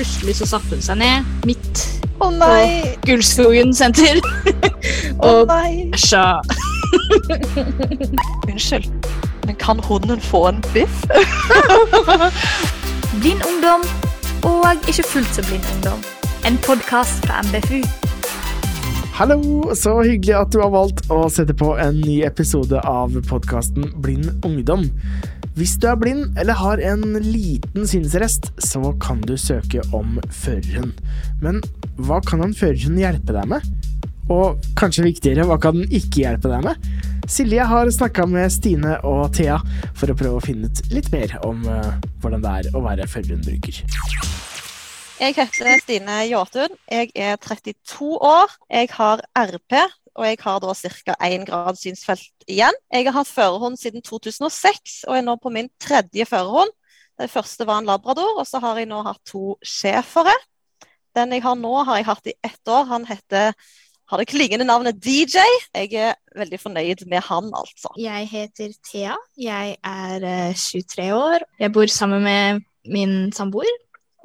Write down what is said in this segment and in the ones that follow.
plutselig så satte hun seg ned midt oh, nei! på Gullskogen senter. Og æsja. Unnskyld, men kan hunden få en biff? Blind ungdom og ikke fullt så blind ungdom. En podkast fra MBFU. Hallo, så hyggelig at du har valgt å sette på en ny episode av podkasten Blind ungdom. Hvis du er blind eller har en liten synsrest, så kan du søke om førerhund. Men hva kan en førerhund hjelpe deg med? Og kanskje viktigere, hva kan den ikke hjelpe deg med? Silje har snakka med Stine og Thea for å prøve å finne ut litt mer om eh, hvordan det er å være førerhundbruker. Jeg heter Stine Jåtun. Jeg er 32 år. Jeg har RP, og jeg har da ca. 1 grad synsfelt igjen. Jeg har hatt førerhund siden 2006, og er nå på min tredje førerhund. Den første var en labrador, og så har jeg nå hatt to schæfere. Den jeg har nå, har jeg hatt i ett år. Han heter har det klingende navnet DJ. Jeg er veldig fornøyd med han, altså. Jeg heter Thea. Jeg er eh, 23 år. Jeg bor sammen med min samboer,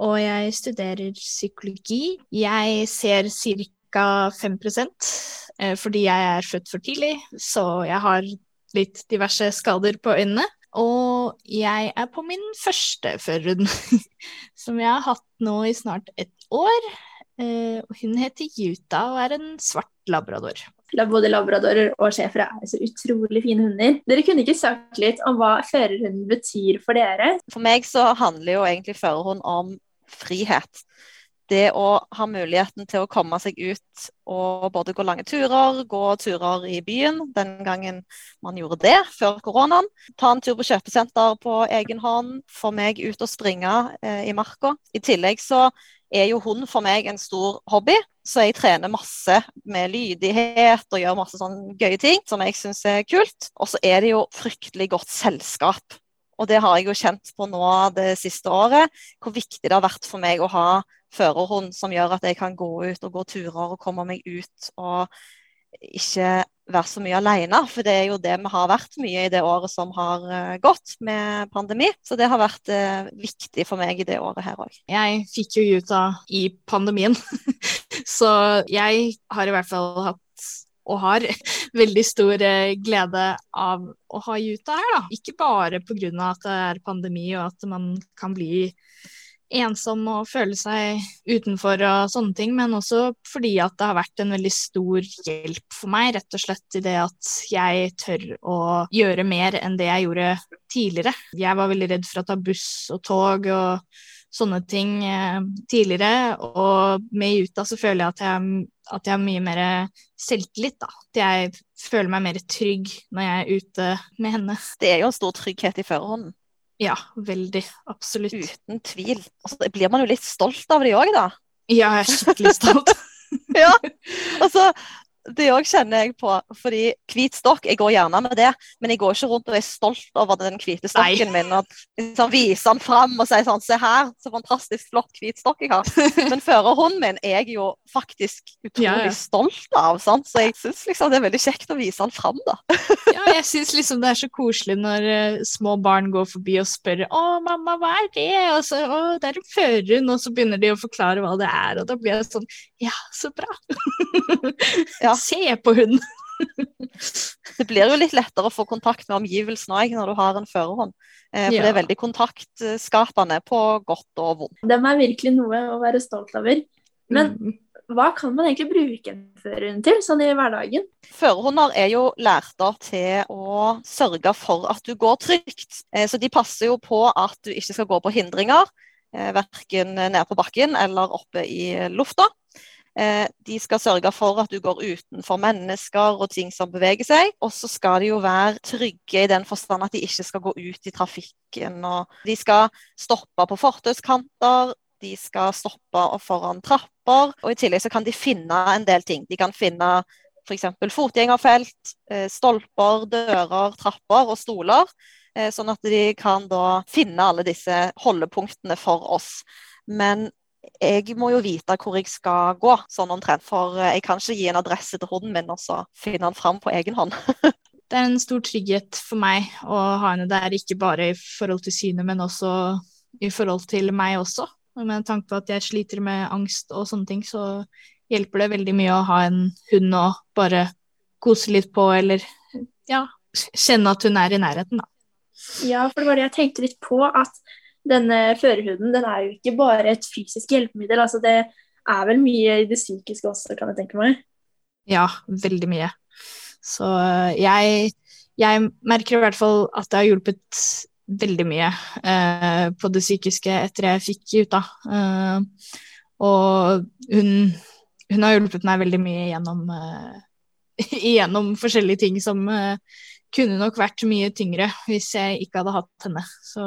og jeg studerer psykologi. Jeg ser ca. 5 eh, fordi jeg er født for tidlig, så jeg har litt diverse skader på øynene. Og jeg er på min første førerhund, som jeg har hatt nå i snart et år. Eh, hun heter Juta og er en svart labrador. Både labradorer og schæfere er så utrolig fine hunder. Dere kunne ikke sagt litt om hva førerhunden betyr for dere? For meg så handler jo egentlig førerhund om frihet. Det å ha muligheten til å komme seg ut og både gå lange turer, gå turer i byen, den gangen man gjorde det før koronaen. Ta en tur på kjøpesenter på egen hånd, få meg ut og springe eh, i marka. I tillegg så er jo hund for meg en stor hobby, så jeg trener masse med lydighet og gjør masse sånne gøye ting som jeg syns er kult. Og så er det jo fryktelig godt selskap. Og det har jeg jo kjent på nå det siste året, hvor viktig det har vært for meg å ha førerhund som gjør at jeg kan gå ut og gå turer og komme meg ut og ikke være så mye alene. For det er jo det vi har vært mye i det året som har eh, gått med pandemi. Så det har vært eh, viktig for meg i det året her òg. Jeg fikk jo Juta i pandemien, så jeg har i hvert fall hatt og har veldig stor eh, glede av å ha Juta her, da. Ikke bare pga. at det er pandemi og at man kan bli ensom og føle seg utenfor og sånne ting, men også fordi at det har vært en veldig stor hjelp for meg, rett og slett i det at jeg tør å gjøre mer enn det jeg gjorde tidligere. Jeg var veldig redd for å ta buss og tog og sånne ting eh, tidligere, og med Juta så føler jeg at jeg, at jeg har mye mer selvtillit, da. At jeg føler meg mer trygg når jeg er ute med henne. Det er jo en stor trygghet i førerhunden. Ja, veldig. Absolutt. Uten tvil. Og så blir man jo litt stolt av det òg, da. Ja, jeg er skikkelig stolt. ja. Altså, det òg kjenner jeg på. Fordi hvit stokk, jeg går gjerne med det, men jeg går ikke rundt og er stolt over den hvite stokken Nei. min. Og liksom viser den fram og sier sånn Se her, så fantastisk flott hvit stokk jeg har. Men førerhunden min er jeg jo faktisk utrolig Ja, ja. stolt av. Sant? Så jeg syns liksom det er veldig kjekt å vise den fram, da. Ja, jeg syns liksom det er så koselig når uh, små barn går forbi og spør 'Å, mamma, hva er det?' Og så 'Å, det er en førerhund', og så begynner de å forklare hva det er, og da blir jeg sånn 'Ja, så bra'. Ja. Se på hunden. Det blir jo litt lettere å få kontakt med omgivelsene òg når du har en førerhånd. Eh, for Ja. det er veldig kontaktskapende på godt og vondt. De er virkelig noe å være stolt over. Men Mm. hva kan man egentlig bruke en førerhund til, sånn i hverdagen? Førerhunder er jo lært opp til å sørge for at du går trygt. Eh, Så de passer jo på at du ikke skal gå på hindringer, eh, verken nede på bakken eller oppe i lufta. Eh, De skal sørge for at du går utenfor mennesker og ting som beveger seg. Og så skal de jo være trygge i den forstand at de ikke skal gå ut i trafikken. Og de skal stoppe på fortauskanter, de skal stoppe foran trapper. Og i tillegg så kan de finne en del ting. De kan finne f.eks. fotgjengerfelt, eh, stolper, dører, trapper og stoler. eh, Sånn at de kan da finne alle disse holdepunktene for oss. Men jeg må jo vite hvor jeg skal gå, sånn omtrent. For eh, jeg kan ikke gi en adresse til hunden min og så finne den fram på egen hånd. Det er en stor trygghet for meg å ha henne der, ikke bare i forhold til synet, men også i forhold til meg også. Og med tanke på at jeg sliter med angst og sånne ting, så hjelper det veldig mye å ha en hund å bare kose litt på, eller ja, kjenne at hun er i nærheten, da. Ja, for det var det jeg tenkte litt på, at denne førerhuden den er jo ikke bare et fysisk hjelpemiddel. altså Det er vel mye i det psykiske også, kan jeg tenke meg. Ja, veldig mye. Så øh, jeg, jeg merker i hvert fall at det har hjulpet veldig mye eh, på det psykiske etter jeg fikk Juta. Eh, og hun, hun, har hjulpet meg veldig mye gjennom, eh, gjennom forskjellige ting som eh, kunne nok vært mye tyngre hvis jeg ikke hadde hatt henne. Så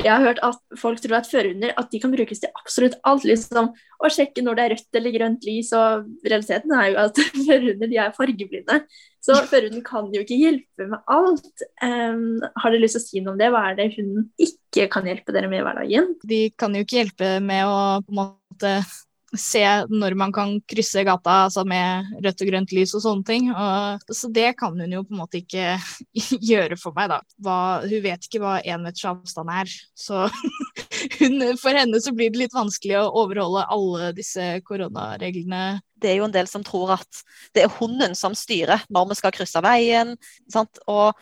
jeg har hørt at folk tror at førerhunder at de kan brukes til absolutt alt. liksom Å sjekke når det er rødt eller grønt lys. og Realiteten er jo at førerhunder er fargeblinde. Så førerhunden kan jo ikke hjelpe med alt. Um, har dere lyst til å si noe om det? Hva er det hunden ikke kan hjelpe dere med i hverdagen? De kan jo ikke hjelpe med å på en måte se når man kan krysse gata altså med rødt og grønt lys og sånne ting. Og, så det kan hun jo på en måte ikke gjøre for meg, da. Hva, hun vet ikke hva én meters avstand er. Så hun, for henne så blir det litt vanskelig å overholde alle disse koronareglene. Det er jo en del som tror at det er hunden som styrer når vi skal krysse veien. Sant? Og,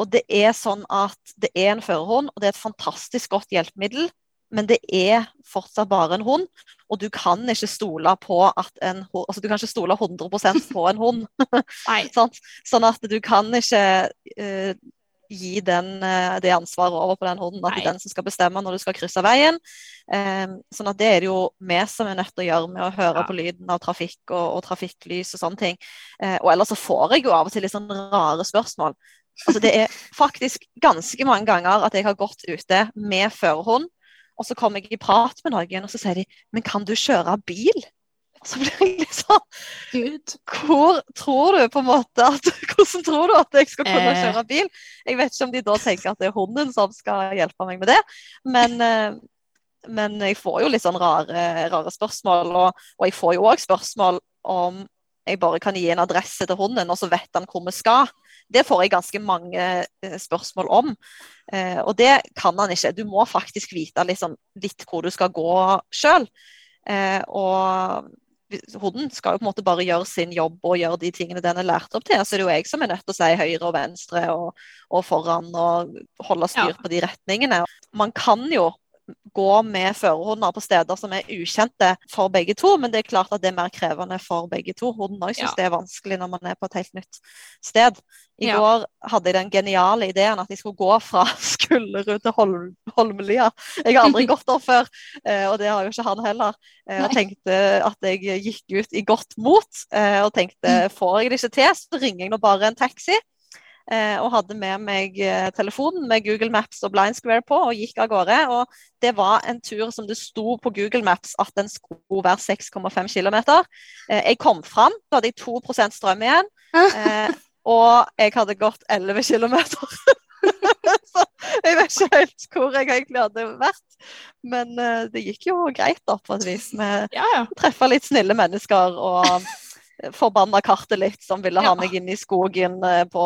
og det er sånn at det er en førerhund, og det er et fantastisk godt hjelpemiddel men det er fortsatt bare en hund. Og du kan ikke stole på at en altså du kan ikke stole 100% på en hund. sånn, sånn at du kan ikke uh, gi den, uh, det ansvaret over på den hunden. At det er den som skal bestemme når du skal krysse veien. Um, sånn at det er det jo vi som er nødt til å gjøre med å høre ja. på lyden av trafikk og, og trafikklys og sånne ting. Uh, og ellers så får jeg jo av og til litt sånn rare spørsmål. Altså Det er faktisk ganske mange ganger at jeg har gått ute med førerhund og så kommer jeg i prat med noen, og så sier de 'Men kan du kjøre bil?' Og så blir jeg litt sånn Gud, hvor tror du på en måte at, Hvordan tror du at jeg skal kunne eh. kjøre bil? Jeg vet ikke om de da tenker at det er hunden som skal hjelpe meg med det, men, eh, men jeg får jo litt sånn rare, rare spørsmål. Og, og, jeg får jo òg spørsmål om jeg bare kan gi en adresse til hunden, og så vet han hvor vi skal. Det får jeg ganske mange eh, spørsmål om. Eh, og det kan han ikke. Du må faktisk vite liksom, litt hvor du skal gå sjøl. Eh, og hunden skal jo på en måte bare gjøre sin jobb og gjøre de tingene den er lært opp til. Så det er jo jeg som er nødt til å si høyre og venstre og, og foran og holde styr på de retningene. Man kan jo gå med førerhunder på steder som er ukjente for begge to, men det er klart at det er mer krevende for begge to. Hunden òg syns ja. det er vanskelig når man er på et helt nytt sted. I ja. går hadde jeg den geniale ideen at jeg skulle gå fra Skullerud til Holm Holmlia. Jeg har aldri gått der før, eh, og det har jo ikke han heller. Jeg eh, tenkte at jeg gikk ut i godt mot eh, og tenkte får jeg det ikke til, så ringer jeg nå bare en taxi. Eh, og hadde med meg eh, telefonen med Google Maps og Blind Square på og gikk av gårde. Og det var en tur som det sto på Google Maps at den skulle være 6,5 km. Eh, jeg kom fram, da hadde jeg 2% strøm igjen. og jeg hadde gått 11 km. Så jeg vet ikke helt hvor jeg egentlig hadde vært. Men det gikk jo greit, da, på et vis. Vi ja, litt snille mennesker. og forbanna kartet litt, som ville ha meg inn i skogen eh, på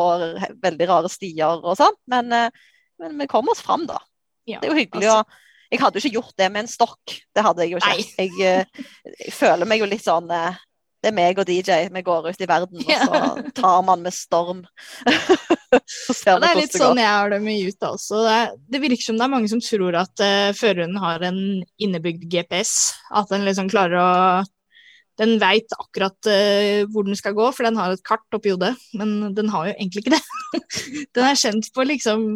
veldig rare stier og sånn. Men, eh, men, vi kom oss fram, da. Ja, det er jo hyggelig altså... Jeg hadde jo ikke gjort det med en stokk. Det hadde jeg jo ikke. Jeg, eh, jeg, føler meg jo litt sånn Det er meg og DJ. Vi går ut i verden, og så tar man med storm. ja, det er litt sånn jeg har det med Juta også. Det, det, virker som det er mange som tror at uh, føreren har en innebygd GPS. At den liksom klarer å den veit akkurat uh, hvor den skal gå, for den har et kart oppi hodet. Men den har jo egentlig ikke det. den er kjent på liksom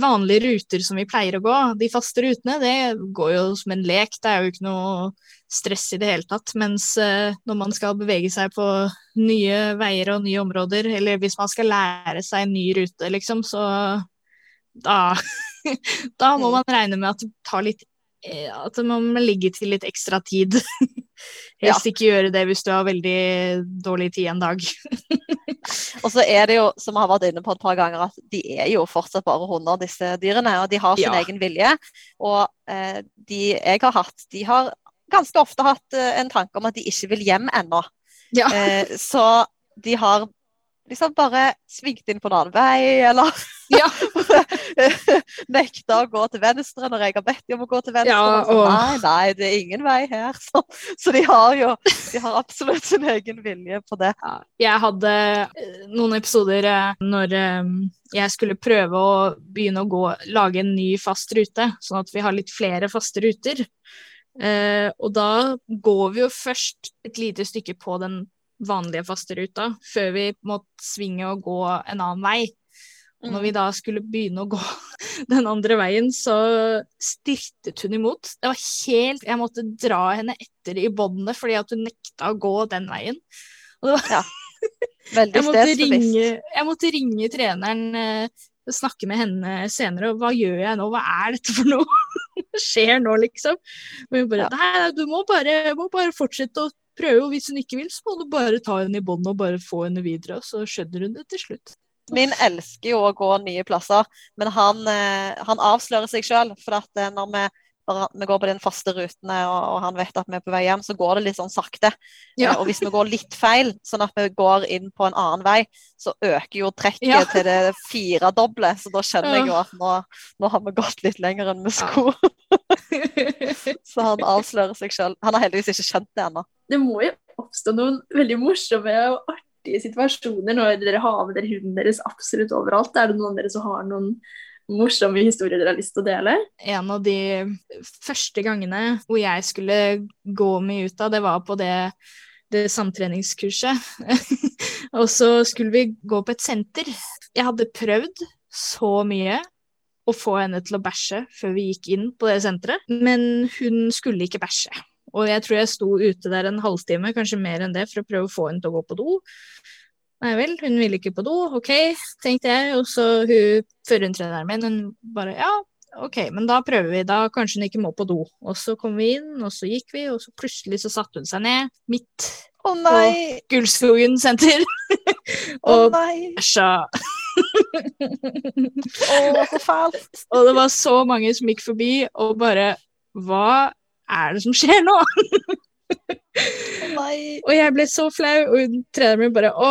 vanlige ruter som vi pleier å gå. De faste rutene det går jo som en lek, det er jo ikke noe stress i det hele tatt. Mens uh, når man skal bevege seg på nye veier og nye områder, eller hvis man skal lære seg en ny rute, liksom, så da, da må mm. man regne med at det tar litt at man ligge til litt ekstra tid. Helst ja. ikke gjøre det hvis du har veldig dårlig tid en dag. og så er det jo, som vi har vært inne på et par ganger, at de er jo fortsatt bare hunder, disse dyrene. Og de har sin ja. egen vilje. Og eh, de jeg har hatt, de har ganske ofte hatt eh, en tanke om at de ikke vil hjem ennå. Ja. Eh, så de har liksom bare svingt inn på en annen vei, eller ja. nekta å gå til venstre når jeg har bedt dem om å gå til venstre. Ja, og så, nei, nei, det er ingen vei her. Så, så de har jo de har absolutt sin egen vilje på det. Ja, jeg hadde eh, noen episoder eh, når eh, jeg skulle prøve å begynne å gå, lage en ny fast rute, sånn at vi har litt flere faste ruter. Eh, og da går vi jo først et lite stykke på den vanlige faste ruta, før vi må svinge og gå en annen vei. Når vi da skulle begynne å gå den andre veien, så styrtet hun imot. Det var helt Jeg måtte dra henne etter i båndene fordi at hun nekta å gå den veien. Var Veldig jeg måtte, ringe, jeg måtte ringe treneren eh, snakke med henne senere. Og hva gjør jeg nå? Hva er dette for noe? Hva skjer nå, liksom? Men hun bare Ja. Nei, du må bare, må bare fortsette å prøve. Og hvis hun ikke vil, så må du bare ta henne i bånd og bare få henne videre. Og så skjønner hun det til slutt. Min elsker jo å gå nye plasser, men han, eh, han avslører seg sjøl. For at eh, når vi, vi går på den faste rutene, og, og han vet at vi er på vei hjem, så går det litt sånn sakte. Ja. Eh, Og hvis vi går litt feil, sånn at vi går inn på en annen vei, så øker jo trekket Ja. til det firedoble. Så da skjønner jeg jo at nå, nå har vi gått litt lenger enn vi Ja. skulle. Så han avslører seg sjøl. Han har heldigvis ikke skjønt det ennå. Det må jo oppstå noen veldig morsomme og artige situasjoner når dere har med dere hunden deres absolutt overalt. Er det noen av dere som har noen morsomme historier dere har lyst til å dele? en av de første gangene hvor jeg skulle gå meg ut av, det var på det, det samtreningskurset. og så skulle vi gå på et senter. Jeg hadde prøvd så mye å få henne til å bæsje før vi gikk inn på det senteret, men hun skulle ikke bæsje. Og jeg tror jeg sto ute der en halvtime, kanskje mer enn det, for å prøve å få henne til å gå på do. Nei vel, hun ville ikke på do, ok, tenkte jeg. Og så hun førertreneren min, hun bare ja, ok, men da prøver vi, da kanskje hun ikke må på do. Og så kom vi inn, og så gikk vi, og så plutselig så satte hun seg ned midt Å nei! Gullskogen senter og bæsja. Å, så fælt! Og det var så mange som gikk forbi og bare Hva er det som skjer nå? Og jeg ble så flau, og treneren min bare Å,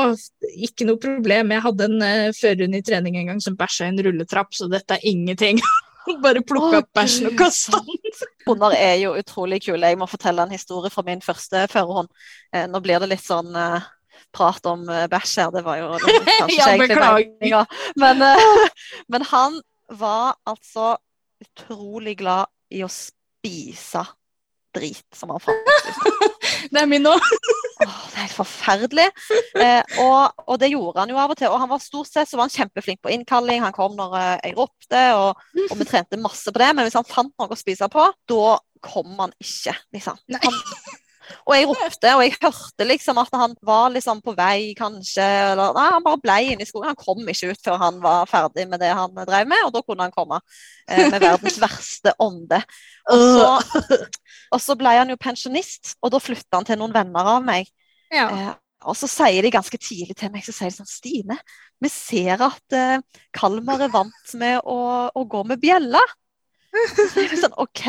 ikke noe problem, jeg hadde en uh, førerhund i trening en gang som bæsja i en rulletrapp, så dette er ingenting. bare plukka opp bæsjen og kasta den. Hunder er jo utrolig kule. Jeg må fortelle en historie fra min første førerhund. Eh, nå blir det litt sånn eh, prat om eh, bæsj her, det var jo kanskje Ja, beklager. Men, eh, men han var altså utrolig glad i å spise drit, som han fant. Det er min nå. Åh, det er helt forferdelig. Eh, og, og det gjorde han jo av og til. Og han var stort sett så var han kjempeflink på innkalling. Han kom når eh, jeg ropte, og, og vi trente masse på det. Men hvis han fant noe å spise på, da kom han ikke, liksom. Han, og jeg ropte, og jeg hørte liksom at han var liksom på vei, kanskje. Eller, nei, han bare ble inne i skogen. Han kom ikke ut før han var ferdig med det han drev med, og da kunne han komme eh, med verdens verste ånde. Og så, og så ble han jo pensjonist, og da flytta han til noen venner av meg. Ja. Eh, og så sier de ganske tidlig til meg så sier de sånn Stine, vi ser at eh, Kalmar er vant med å, å gå med bjella. Så jeg sånn, OK,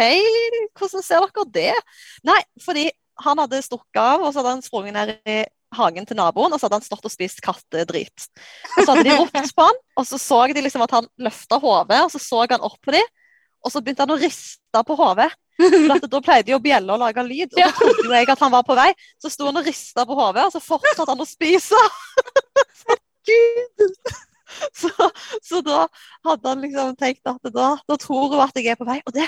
hvordan ser dere det? Nei, fordi han hadde stukket av, og så hadde han sprunget ned i hagen til naboen, og så hadde han stått og spist kattedrit. Og så hadde de ropt på han, og så så de liksom at han løfta hodet, og så så han opp på dem, og så begynte han å riste på hodet. For da pleide jo bjella å lage lyd, og da trodde jo jeg at han var på vei. Så sto han og rista på hodet, og så fortsatte han å spise. Gud! Så, så da hadde han liksom tenkt at da, da tror hun at jeg er på vei. Og det,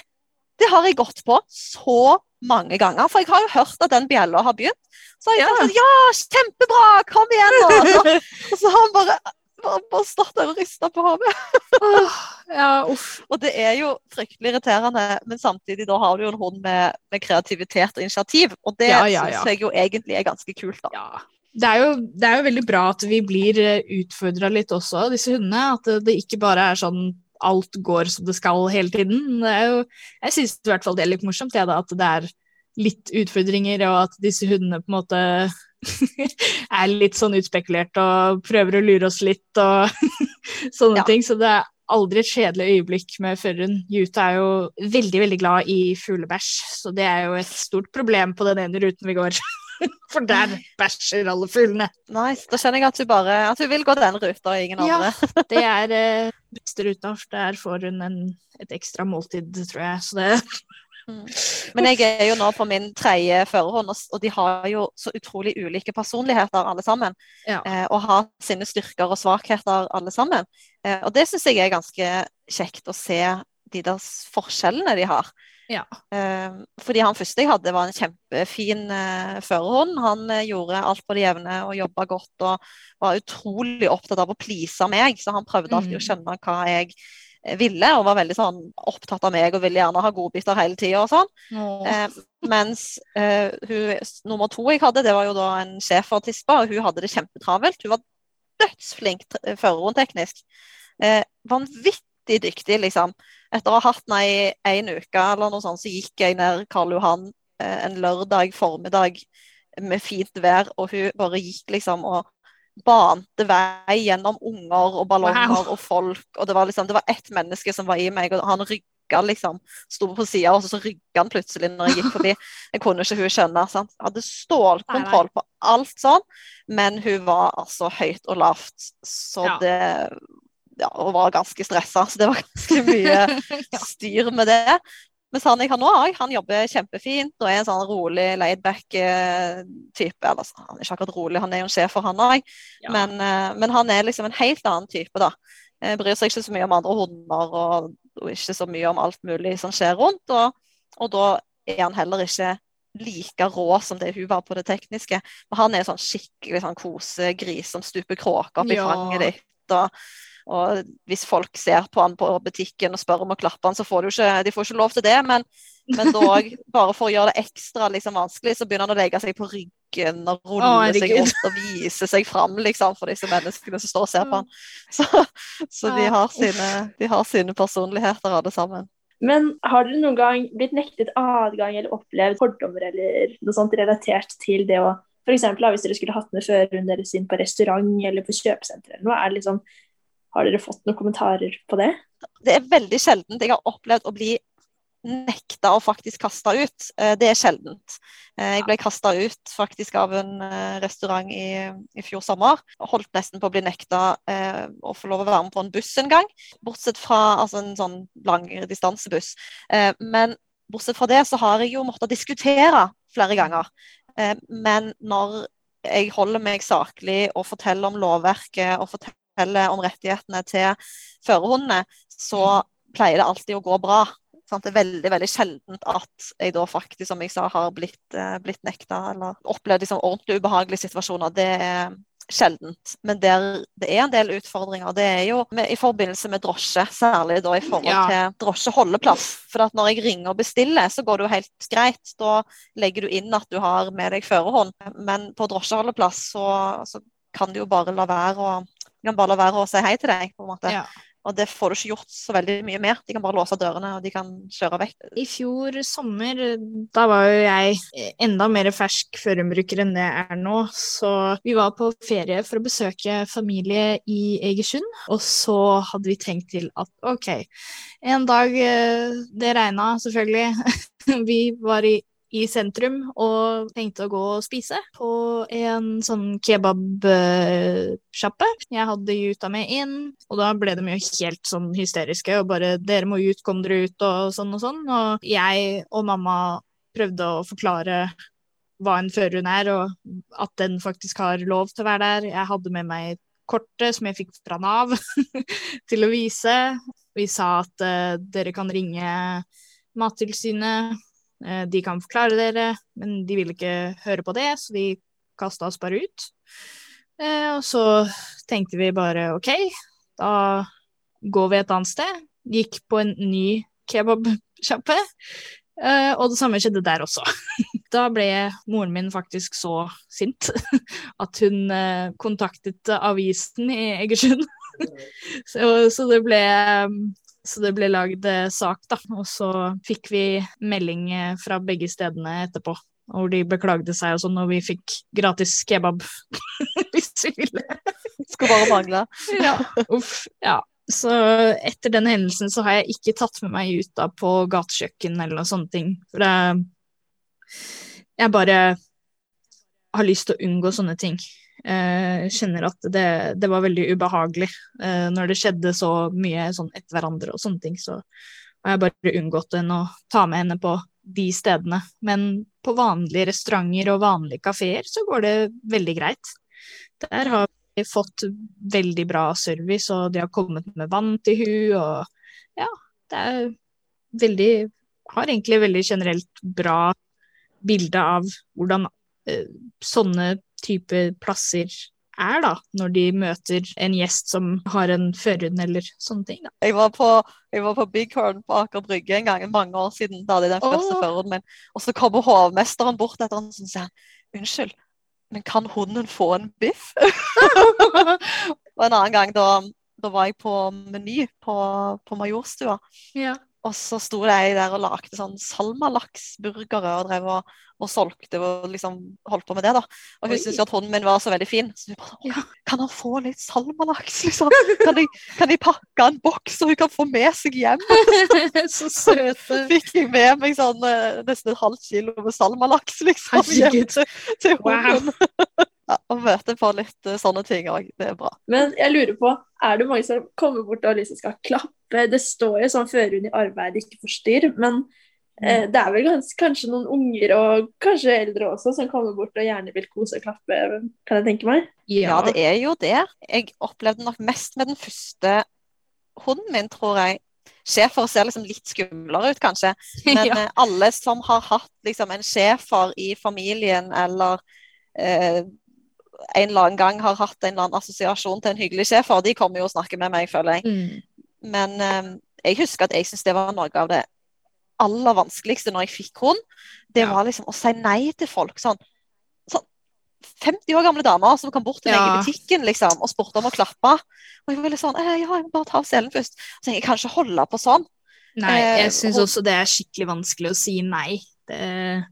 det har jeg gått på så mange ganger. For jeg har jo hørt at den bjella har begynt. Så har jeg sagt sånn Ja, kjempebra! Kom igjen nå! Og så har han bare, bare, bare stått der og rista på hodet. Ja. Og det er jo fryktelig irriterende, men samtidig da har du jo en hund med, med kreativitet og initiativ. Og det Ja, ja, ja. syns jeg jo egentlig er ganske kult, da. Ja. Det er, jo, det er jo veldig bra at vi blir utfordra litt også, disse hundene. At det ikke bare er sånn alt går som det skal hele tiden. Jo, jeg syns i hvert fall det er litt morsomt, ja, da, at det er litt utfordringer, og at disse hundene på en måte er litt sånn utspekulert og prøver å lure oss litt og sånne Ja. ting. Så det er aldri et kjedelig øyeblikk med førerhund. Juta er jo veldig, veldig glad i fuglebæsj, så det er jo et stort problem på den ene ruten vi går. For der bæsjer alle fuglene. Nice. Da kjenner jeg at du bare at du vil gå den ruta, og ingen Ja. andre. Det er eh, beste ruta, der får hun en, et ekstra måltid, tror jeg. Så det Men jeg er jo nå på min tredje førerhånd, og de har jo så utrolig ulike personligheter alle sammen. Ja. Eh, og har sine styrker og svakheter alle sammen. Eh, og det syns jeg er ganske kjekt å se de der forskjellene de har. Ja. Eh, fordi han første jeg hadde, var en kjempefin eh, førerhund. Han eh, gjorde alt på det jevne og jobba godt og var utrolig opptatt av å please meg, så han prøvde alltid å Mm. skjønne hva jeg eh, ville, og var veldig sånn opptatt av meg og ville gjerne ha godbiter hele tida og sånn. Eh, mens eh, hun, nummer to jeg hadde, det var jo da en schæfertispe, og hun hadde det kjempetravelt. Hun var dødsflink t- førerhund teknisk. Eh, vanvittig dyktig, liksom. Etter å ha hatt henne i en uke eller noe sånt, så gikk jeg ned Karl Johan eh, en lørdag formiddag med fint vær, og hun bare gikk liksom og bante vei gjennom unger og ballonger Wow. og folk, og det var liksom, det var ett menneske som var i meg, og han rygga liksom, sto på sida, og så rygga han plutselig når jeg gikk forbi. Jeg kunne ikke hun skjønne. sant? Hadde stålkontroll på alt sånn, men hun var altså høyt og lavt, så Ja. det ja, og var ganske stressa, så det var ganske mye styr med det. Mens han jeg har nå, han jobber kjempefint og er en sånn rolig, laidback-type. Eller så- han er ikke akkurat rolig, han er jo en sjef for han òg, Ja. men, eh, men han er liksom en helt annen type, da. Jeg Bryr seg ikke så mye om andre hunder og, og ikke så mye om alt mulig som skjer rundt. Og, og da er han heller ikke like rå som det hun var på det tekniske. Men han er sånn skikkelig sånn kosegris som stuper kråker opp i Ja. fanget ditt. Og, og hvis folk ser på han på butikken og spør om å klappe han, så får de ikke, de får ikke lov til det. Men, men dog, bare for å gjøre det ekstra liksom, vanskelig, så begynner han å legge seg på ryggen og rulle oh, seg rundt og vise seg fram liksom, for disse menneskene som står og ser på han. Så, så de, har sine, de har sine personligheter alle sammen. Men har dere noen gang blitt nektet adgang eller opplevd fordommer eller noe sånt relatert til det å eksempel, hvis dere skulle hatt med føreren deres inn på restaurant eller på kjøpesenter eller noe, er det liksom Har dere fått noen kommentarer på det? Det er veldig sjeldent jeg har opplevd å bli nekta og faktisk kaste ut. Eh, Det er sjeldent. Eh, Jeg ble kasta ut faktisk av en eh, restaurant i, i fjor sommer. Holdt nesten på å bli nekta eh, å få lov å være med på en buss en gang. Bortsett fra altså en sånn langdistansebuss. Eh, Men bortsett fra det så har jeg jo måttet diskutere flere ganger. Men når jeg holder meg saklig og forteller om lovverket og forteller om rettighetene til førerhundene, så pleier det alltid å gå bra. Sant? Det er veldig veldig sjeldent at jeg da faktisk, som jeg sa, har blitt, eh, blitt nekta eller opplevd liksom, ordentlig ubehagelige situasjoner. Det er sjeldent. Men der det er en del utfordringer, det er jo med, i forbindelse med drosje, særlig da i forhold Ja. til drosjeholdeplass. For at når jeg ringer og bestiller, så går det jo helt greit. Da legger du inn at du har med deg førerhånd. Men på drosjeholdeplass så, så kan du jo bare la være å de kan bare la være å si hei til deg. på en måte. Ja. Og det får du ikke gjort så veldig mye mer. De kan bare låse dørene, og de kan kjøre vekk. I fjor sommer, da var jo jeg enda mer fersk førumbruker enn det jeg er nå, så vi var på ferie for å besøke familie i Egersund, og så hadde vi tenkt til at ok, en dag eh, Det regna selvfølgelig. Vi var i i sentrum og tenkte å gå og spise på en sånn kebabsjappe. Jeg hadde juta med inn, og da ble de jo helt sånn hysteriske og bare 'Dere må ut, kom dere ut', og sånn og sånn. Og jeg og mamma prøvde å forklare hva en førerhund er, og at den faktisk har lov til å være der. Jeg hadde med meg kortet som jeg fikk fra Nav til å vise. Vi sa at uh, dere kan ringe Mattilsynet, de kan forklare dere, men de vil ikke høre på det, så de kasta oss bare ut. Eh, og så tenkte vi bare OK, da går vi et annet sted. Gikk på en ny kebabsjappe, eh, og det samme skjedde der også. Da ble moren min faktisk så sint at hun eh, kontaktet avisen i Egersund. så, så det ble så det ble lagd eh, sak, da. Og så fikk vi melding eh, fra begge stedene etterpå. Hvor de beklagde seg og sånn, og vi fikk gratis kebab hvis vi ville. Skulle bare mangle. Ja. Uff. Ja. Så etter den hendelsen så har jeg ikke tatt med meg ut da på gatekjøkken eller noen sånne ting. For det Jeg bare har lyst til å unngå sånne ting. Eh, kjenner at det, det var veldig ubehagelig eh, når det skjedde så mye sånn etter hverandre og sånne ting. Så har jeg bare unngått enn å ta med henne på de stedene. Men på vanlige restauranter og vanlige kafeer så går det veldig greit. Der har vi fått veldig bra service, og de har kommet med vann til hun, og ja, det er veldig Har egentlig veldig generelt bra bilde av hvordan eh, sånne type plasser er, da, når de møter en gjest som har en førhund eller sånne ting. Da. Jeg var på, jeg var på Bighorn på Aker Brygge en gang, mange år siden. Da hadde jeg den første oh. førhunden min. Og så kommer hovmesteren bort etter sånn og sier han, unnskyld, men kan hunden få en biff? og en annen gang da, da var jeg på Meny på, på Majorstua. Ja. Og så sto de der og lagde sånn salmalaksburgere og drev og, og solgte og liksom holdt på med det. da. Og hun syntes jo at hunden min var så veldig fin. Så hun bare Ja. Kan han få litt salmalaks, liksom? Kan de, kan de pakke en boks så hun kan få med seg hjem? så søte. Fikk jeg med meg sånn eh, nesten et halvt kilo med salmalaks liksom, hjem til, til, hunden. Wow. ja, og møte på litt eh, sånne ting òg. Det er bra. Men jeg lurer på, er det mange som kommer bort og liksom skal klappe? Det står jo sånn førhund i arbeid, ikke forstyrr, men eh, det er vel gans, kanskje noen unger og kanskje eldre også som kommer bort og gjerne vil kose og klappe, kan jeg tenke meg? Ja, det er jo det. Jeg opplevde nok mest med den første hunden min, tror jeg. Schæfer ser liksom litt skumlere ut, kanskje. Men ja. eh, alle som har hatt liksom, en schæfer i familien, eller eh, en eller annen gang har hatt en eller annen assosiasjon til en hyggelig sjef, og de kommer jo og snakker med meg, føler jeg. Mm. Men um, jeg husker at jeg syns det var noe av det aller vanskeligste når jeg fikk hund. Det Ja. var liksom å si nei til folk. sånn, sånn 50 år gamle damer som kom bort til meg i butikken liksom, og spurte om å klappe. Og jeg var litt sånn eh, Ja, jeg må bare ta av selen først. Så jeg kan ikke holde på sånn. Nei, Eh, jeg syns hun- også det er skikkelig vanskelig å si nei. Det,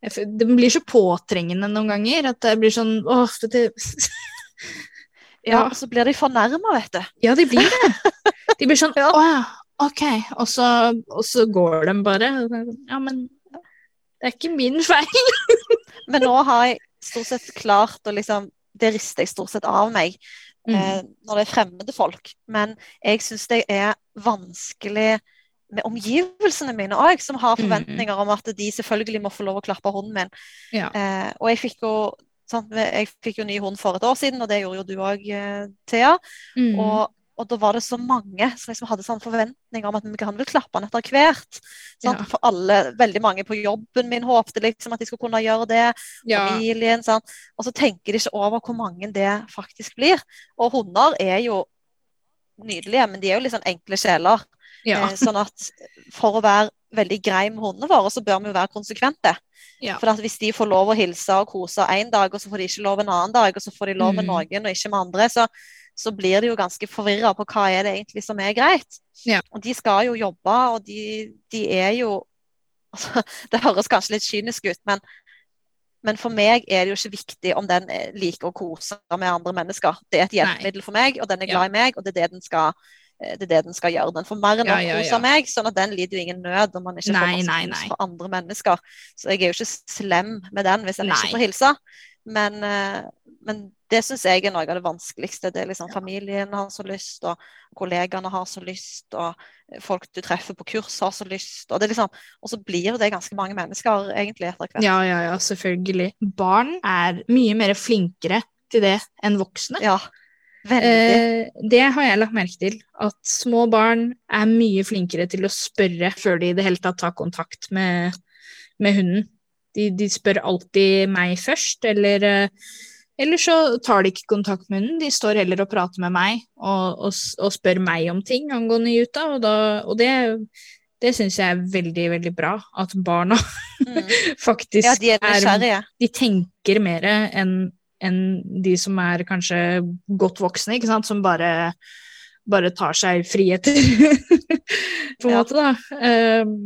det blir så påtrengende noen ganger at det blir sånn åh, det, Ja, Ja. Og så blir de fornærma, vet du. Ja, de blir det. De blir sånn Ja. å ja, ok. Og så, og så går de bare. Ja, men det er ikke min feil. Men nå har jeg stort sett klart å liksom Det rister jeg stort sett av meg Mm. eh, når det er fremmede folk. Men jeg syns det er vanskelig med omgivelsene mine òg, som har Mm. forventninger om at de selvfølgelig må få lov å klappe hunden min. Ja. Eh, og jeg fikk jo sant, jeg fikk jo ny hund for et år siden, og det gjorde jo du òg, eh, Thea. Mm. Og, og da var det så mange som liksom hadde sånn forventninger om at vi kan vel klappe han etter hvert. Ja. For alle, veldig mange på jobben min håpte liksom at de skulle kunne gjøre det. ja. Familien, sant? Og så tenker de ikke over hvor mange det faktisk blir. Og hunder er jo nydelige, men de er jo litt sånn enkle sjeler. Ja. Eh, sånn at for å være veldig grei med hundene våre, så bør vi jo være konsekvente. Ja. For at hvis de får lov å hilse og kose en dag, og så får de ikke lov en annen dag, og så får de lov med Mm. noen og ikke med andre, så, så blir de jo ganske forvirra på hva er det egentlig som er greit. Ja. Og de skal jo jobbe, og de, de er jo altså, Det høres kanskje litt kynisk ut, men, men for meg er det jo ikke viktig om den liker å kose med andre mennesker. Det er et hjelpemiddel for meg, og den er glad i meg, og det er det den skal det er det den skal gjøre. Den får mer enn nok ja, ja, ja. av meg, sånn at den lider jo ingen nød om man ikke Nei, får masse kos fra andre mennesker. Så jeg er jo ikke slem med den hvis den Nei. ikke får hilse. Men, eh, men det syns jeg er noe av det vanskeligste. Det er liksom Familien har så lyst, og kollegaene har så lyst, og folk du treffer på kurs har så lyst. Og, det liksom, og så blir det ganske mange mennesker egentlig etter hvert. ja, ja, ja, selvfølgelig. Barn er mye mer flinkere til det enn voksne. Ja, veldig. Eh, det har jeg lagt merke til, at små barn er mye flinkere til å spørre før de i det hele tatt tar kontakt med, med hunden. De, de spør alltid meg først, eller, eh, eller så tar de ikke kontakt med hunden. De står heller og prater med meg og, og, og spør meg om ting angående Juta, og, da, og det, det syns jeg er veldig, veldig bra. At barna Mm. faktisk Ja, de er er de tenker mer enn enn de som er kanskje godt voksne, ikke sant? som bare, bare tar seg friheter, på en Ja. måte, da. Ehm,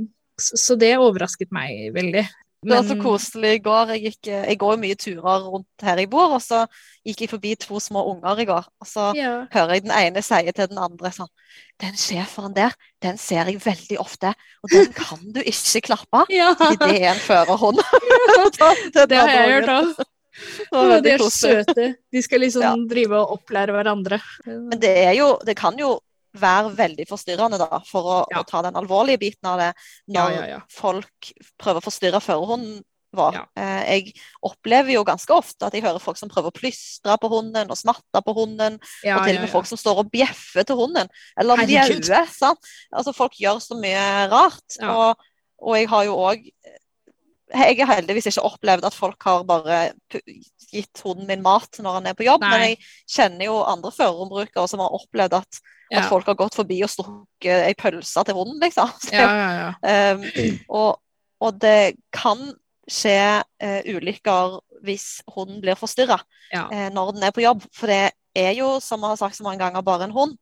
så, det overrasket meg veldig. Det var så koselig i går. Jeg, gikk, eh, jeg går mye turer rundt her jeg bor, og så gikk jeg forbi to små unger i går. Og så Ja. hører jeg den ene si til den andre sånn Den schæferen der, den ser jeg veldig ofte, og den kan du ikke klappe. ja. Fordi det er en førerhund. det har jeg hørt òg. De er søte. De skal liksom Ja. drive og opplære hverandre. Men det er jo Det kan jo være veldig forstyrrende, da, for å, Ja. å ta den alvorlige biten av det, når ja, folk prøver å forstyrre førerhunden vår. Eh, jeg opplever jo ganske ofte at jeg hører folk som prøver å plystre på hunden og smatte på hunden, og til og med folk som står og bjeffer til hunden, eller mjauer. Altså, folk gjør så mye rart. Og, og jeg har jo òg Jeg har heldigvis ikke opplevd at folk har bare gitt hunden min mat når han er på jobb, Nei. men jeg kjenner jo andre førerombrukere som har opplevd at, Ja. at folk har gått forbi og strukket ei pølse til hunden, liksom. Ja, ja, ja. um, og, og det kan skje uh, ulykker hvis hunden blir forstyrra Ja. eh, når den er på jobb. For det er jo, som vi har sagt så mange ganger, bare en hund.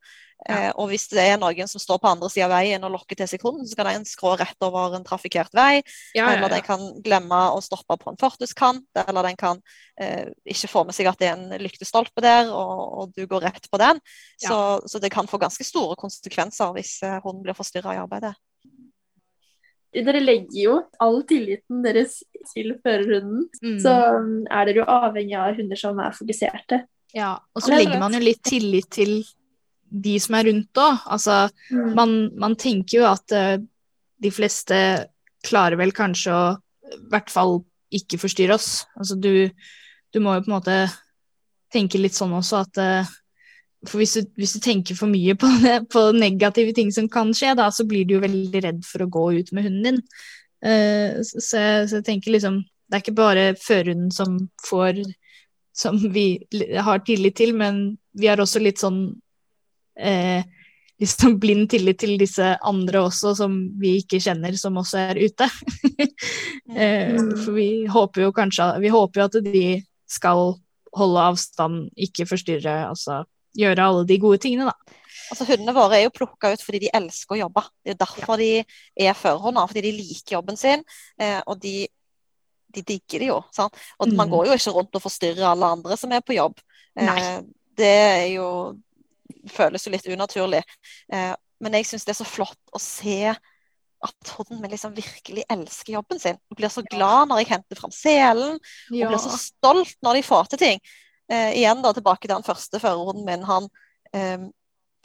Eh, og hvis det er noen som står på andre sida av veien og lokker til seg hunden, så kan den skrå rett over en trafikkert vei. ja, ja, Eller den kan glemme å stoppe på en fortauskant. Eller den kan eh, ikke få med seg at det er en lyktestolpe der, og, og du går rett på den. Så, så det kan få ganske store konsekvenser hvis eh, hunden blir forstyrra i arbeidet. Dere legger jo all tilliten deres til førerhunden, Mm. så um, er dere jo avhengig av hunder som er fokuserte. Ja, og så legger man jo litt tillit til de som er rundt òg. Altså, man, man tenker jo at uh, de fleste klarer vel kanskje å i hvert fall ikke forstyrre oss. Altså, du, du må jo på en måte tenke litt sånn også at uh, For hvis du, hvis du tenker for mye på, på negative ting som kan skje, da, så blir du jo veldig redd for å gå ut med hunden din. Uh, så, så jeg- tenker liksom Det er ikke bare førhunden som får som vi har tillit til, men vi har også litt sånn eh, liksom blind tillit til disse andre også, som vi ikke kjenner, som også er ute. eh, for vi håper jo kanskje Vi håper jo at de skal holde avstand, ikke forstyrre, altså gjøre alle de gode tingene, da. Altså Hundene våre er jo plukka ut fordi de elsker å jobbe. Det er jo derfor de er førerhunder, fordi de liker jobben sin. Eh, og de, de digger det jo. Sant? Og man Mm. går jo ikke rundt og forstyrrer alle andre som er på jobb. Eh, det er jo føles jo litt unaturlig. Eh, men jeg syns det er så flott å se at Hodden liksom virkelig elsker jobben sin. Og blir så glad når jeg henter fram selen, og blir så stolt når de får til ting. Eh, igjen da tilbake til den første førerhunden min. Han eh,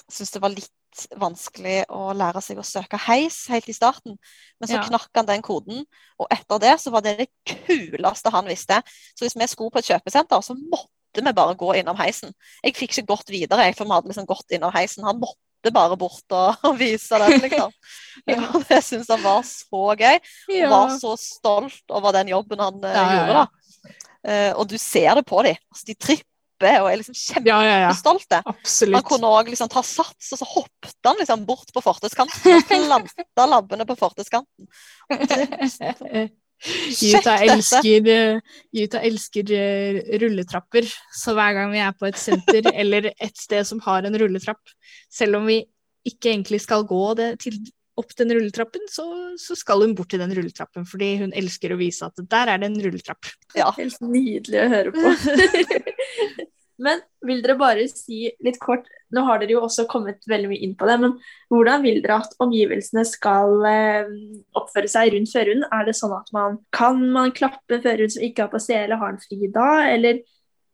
syntes det var litt vanskelig å lære seg å søke heis helt i starten. Men så Ja. knakk han den koden, og etter det så var det det kuleste han visste. Så hvis vi skulle på et kjøpesenter, så måtte vi bare gå innom heisen. Jeg fikk ikke gått videre, jeg, for vi hadde liksom gått innom heisen. Han måtte bare bort og, og vise den, liksom. Ja. Og syns han var så gøy Ja. var så stolt over den jobben han eh, Ja, gjorde. da. Uh, og du ser det på dem. Altså, de tripper og er liksom ja, ja, ja. Han kunne òg liksom ta sats, og så hoppet han liksom bort på fortauskanten og planta labbene på fortauskanten. Juta elsker, eh, Juta elsker eh, rulletrapper, så hver gang vi er på et senter eller et sted som har en rulletrapp, selv om vi ikke egentlig skal gå det til, opp den rulletrappen, så, så skal hun bort til den rulletrappen, fordi hun elsker å vise at der er det en rulletrapp. Ja. Helt nydelig å høre på. men vil dere bare si litt kort, nå har dere jo også kommet veldig mye inn på det, men hvordan vil dere at omgivelsene skal eh, oppføre seg rundt førerhunden? Er det sånn at man kan man klappe en førerhund som ikke har på sele, har en fri da, eller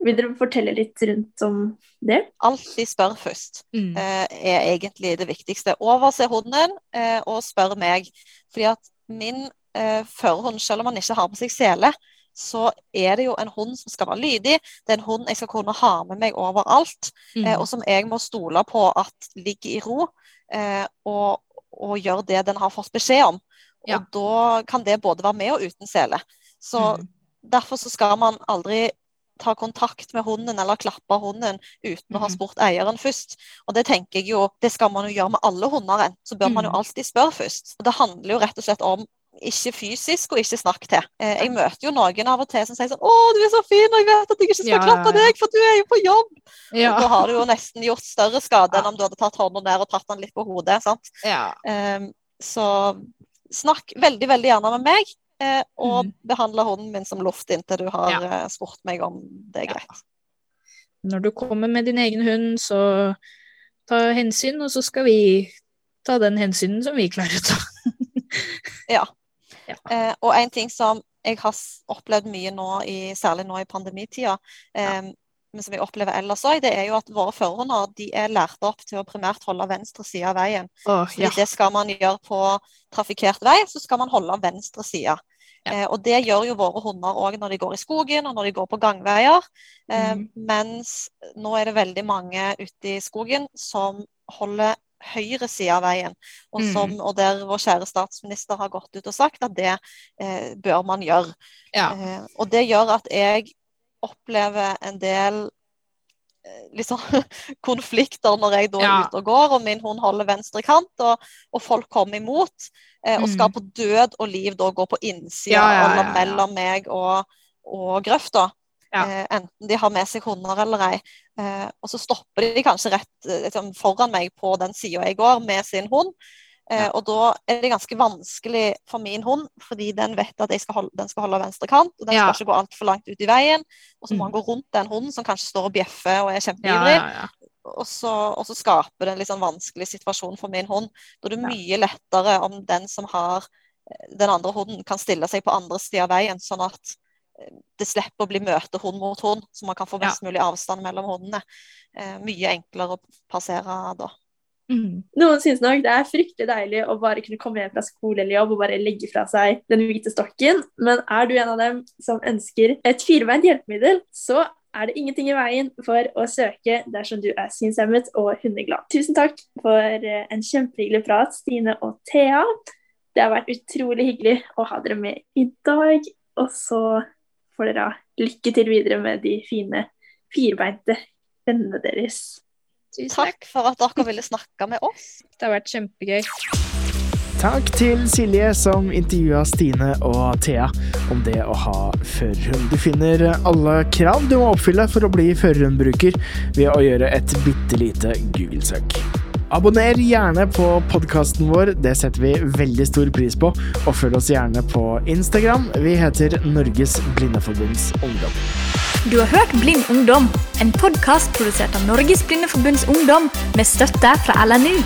vil dere fortelle litt rundt om det? Alltid spør først. Mm. eh, er egentlig det viktigste. Overse hunden eh, og spør meg. Fordi at min eh, førerhund, selv om han ikke har på seg sele, så er det jo en hund som skal være lydig. Det er en hund jeg skal kunne ha med meg overalt, Mm. eh, og som jeg må stole på at ligger i ro eh, og, og gjør det den har fått beskjed om. Ja. Og da kan det både være med og uten sele. Så Mm. derfor så skal man aldri ta kontakt med hunden eller klappe hunden uten å ha Mhm. spurt eieren først. Og det tenker jeg jo, det skal man jo gjøre med alle hunder. Så bør man jo Mhm. alltid spørre først. Og det handler jo rett og slett om ikke fysisk og ikke snakk til. Eh, jeg møter jo noen av og til som sier sånn 'Å, du er så fin, og jeg vet at jeg ikke skal Ja, klappe deg, for du er jo på jobb'. Ja. Og da har du jo nesten gjort større skade enn om du hadde tatt hånda ned og tatt den litt på hodet. sant? ja. Um, så snakk veldig, veldig gjerne med meg. uh, og mm. behandle hunden min som luft inntil du har eh, spurt meg om det er greit. Når du kommer med din egen hund, så ta hensyn, og så skal vi ta den hensynen som vi klarer å ta. Ja. Ja. Eh, og en ting som jeg har opplevd mye nå, i, særlig nå i pandemitida, eh, men som jeg opplever ellers òg, det er jo at våre førerhunder de er lært opp til å primært holde venstre side av veien. Fordi ja. det skal man gjøre på trafikkert vei, så skal man holde venstre side. Ja. Eh, og det gjør jo våre hunder òg når de går i skogen og når de går på gangveier. Eh, mm. Mens nå er det veldig mange ute i skogen som holder høyre side av veien, og, Mhm. som, og der vår kjære statsminister har gått ut og sagt at det eh, bør man gjøre. Ja. Eh, og det gjør at jeg opplever en del eh, liksom, konflikter når jeg da er Ja. ute og går, og min hund holder venstre kant, og, og folk kommer imot, eh, og skal Mm. på død og liv da gå på innsida Ja, eller mellom meg og, og grøfta. Ja. Eh, enten de har med seg hunder eller ei. Eh, og så stopper de kanskje rett eh, liksom, foran meg på den sida jeg går, med sin hund. Eh, Ja. Og da er det ganske vanskelig for min hund, fordi den vet at skal holde, den skal holde venstre kant, og den Ja. skal ikke gå altfor langt ut i veien. Og så må Mm. han gå rundt den hunden som kanskje står og bjeffer og er kjempeivrig. ja, ja. Og, så, og så skaper det en litt sånn vanskelig situasjon for min hund. Da er det mye lettere om den som har den andre hunden, kan stille seg på andre sida av veien, sånn at det slipper å bli møte hund mot hund, så man kan få best mulig avstand mellom hundene. Eh, mye enklere å passere da. Mm. Noen syns nok det er fryktelig deilig å bare kunne komme hjem fra skole eller jobb og bare legge fra seg den hvite stokken, men er du en av dem som ønsker et firbeint hjelpemiddel, så er det ingenting i veien for å søke dersom du er synshemmet og hundeglad. Tusen takk for eh, en kjempehyggelig prat, Stine og Thea. Det har vært utrolig hyggelig å ha dere med i dag, og så får dere ha lykke til videre med de fine firbeinte vennene deres. Tusen takk. For at dere ville snakke med oss. Det har vært kjempegøy. Takk til Silje som intervjua Stine og Thea om det å ha førerhund. Du finner alle krav du må oppfylle for å bli førerhundbruker ved å gjøre et bitte lite Google-søk. Abonner gjerne på podkasten vår, det setter vi veldig stor pris på. Og følg oss gjerne på Instagram. Vi heter Norges Blindeforbunds Ungdom. Du har hørt Blind ungdom, en podkast produsert av Norges Blindeforbunds Ungdom med støtte fra LNU.